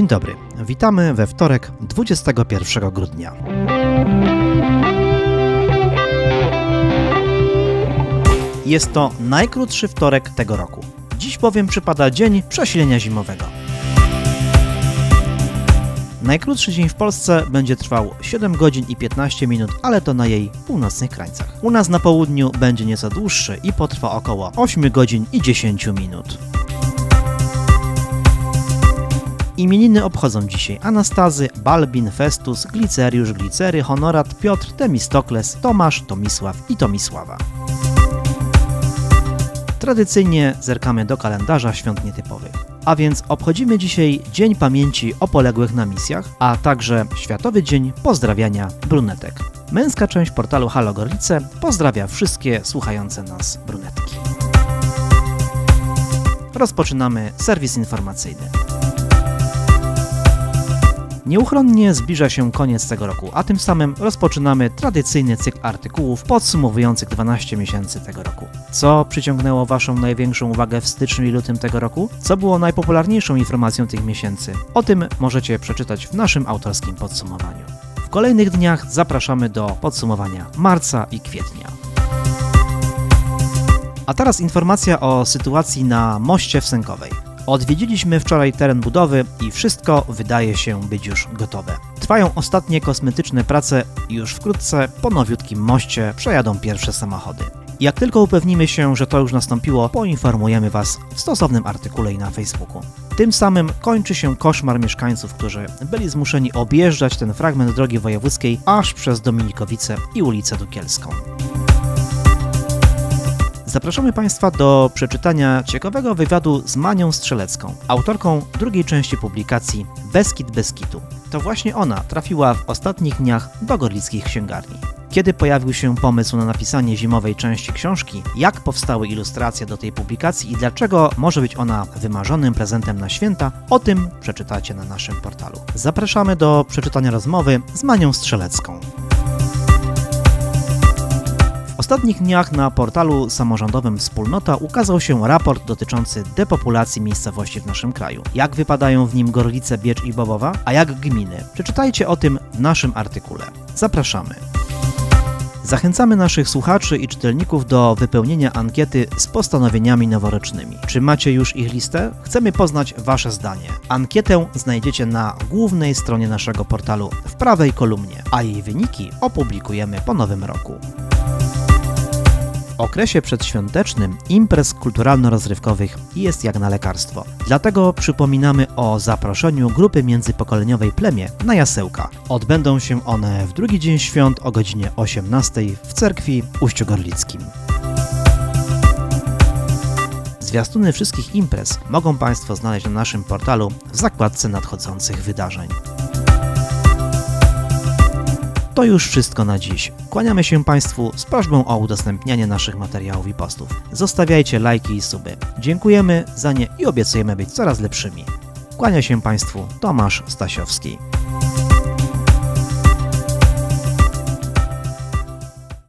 Dzień dobry, witamy we wtorek 21 grudnia. Jest to najkrótszy wtorek tego roku. Dziś bowiem przypada dzień przesilenia zimowego. Najkrótszy dzień w Polsce będzie trwał 7 godzin i 15 minut, ale to na jej północnych krańcach. U nas na południu będzie nieco dłuższy i potrwa około 8 godzin i 10 minut. Imieniny obchodzą dzisiaj Anastazy, Balbin, Festus, Gliceriusz, Glicery, Honorat, Piotr, Temistokles, Tomasz, Tomisław i Tomisława. Tradycyjnie zerkamy do kalendarza świąt nietypowych. A więc obchodzimy dzisiaj Dzień Pamięci o poległych na misjach, a także Światowy Dzień Pozdrawiania Brunetek. Męska część portalu Halo Gorlice pozdrawia wszystkie słuchające nas brunetki. Rozpoczynamy serwis informacyjny. Nieuchronnie zbliża się koniec tego roku, a tym samym rozpoczynamy tradycyjny cykl artykułów podsumowujących 12 miesięcy tego roku. Co przyciągnęło Waszą największą uwagę w styczniu i lutym tego roku? Co było najpopularniejszą informacją tych miesięcy? O tym możecie przeczytać w naszym autorskim podsumowaniu. W kolejnych dniach zapraszamy do podsumowania marca i kwietnia. A teraz informacja o sytuacji na moście w Sękowej. Odwiedziliśmy wczoraj teren budowy i wszystko wydaje się być już gotowe. Trwają ostatnie kosmetyczne prace i już wkrótce po nowiutkim moście przejadą pierwsze samochody. Jak tylko upewnimy się, że to już nastąpiło, poinformujemy Was w stosownym artykule i na Facebooku. Tym samym kończy się koszmar mieszkańców, którzy byli zmuszeni objeżdżać ten fragment drogi wojewódzkiej aż przez Dominikowice i ulicę Dukielską. Zapraszamy Państwa do przeczytania ciekawego wywiadu z Manią Strzelecką, autorką drugiej części publikacji Beskid Beskitu. To właśnie ona trafiła w ostatnich dniach do gorlickich księgarni. Kiedy pojawił się pomysł na napisanie zimowej części książki, jak powstały ilustracje do tej publikacji i dlaczego może być ona wymarzonym prezentem na święta, o tym przeczytacie na naszym portalu. Zapraszamy do przeczytania rozmowy z Manią Strzelecką. Ostatnich dniach na portalu samorządowym Wspólnota ukazał się raport dotyczący depopulacji miejscowości w naszym kraju. Jak wypadają w nim Gorlice, Biecz i Bobowa, a jak gminy? Przeczytajcie o tym w naszym artykule. Zapraszamy. Zachęcamy naszych słuchaczy i czytelników do wypełnienia ankiety z postanowieniami noworocznymi. Czy macie już ich listę? Chcemy poznać Wasze zdanie. Ankietę znajdziecie na głównej stronie naszego portalu w prawej kolumnie, a jej wyniki opublikujemy po nowym roku. Okresie przedświątecznym imprez kulturalno-rozrywkowych jest jak na lekarstwo. Dlatego przypominamy o zaproszeniu grupy międzypokoleniowej Plemię na jasełka. Odbędą się one w drugi dzień świąt o godzinie 18 w cerkwi Uściogorlickim. Zwiastuny wszystkich imprez mogą Państwo znaleźć na naszym portalu w zakładce nadchodzących wydarzeń. To już wszystko na dziś. Kłaniamy się Państwu z prośbą o udostępnianie naszych materiałów i postów. Zostawiajcie lajki i suby. Dziękujemy za nie i obiecujemy być coraz lepszymi. Kłania się Państwu Tomasz Stasiowski.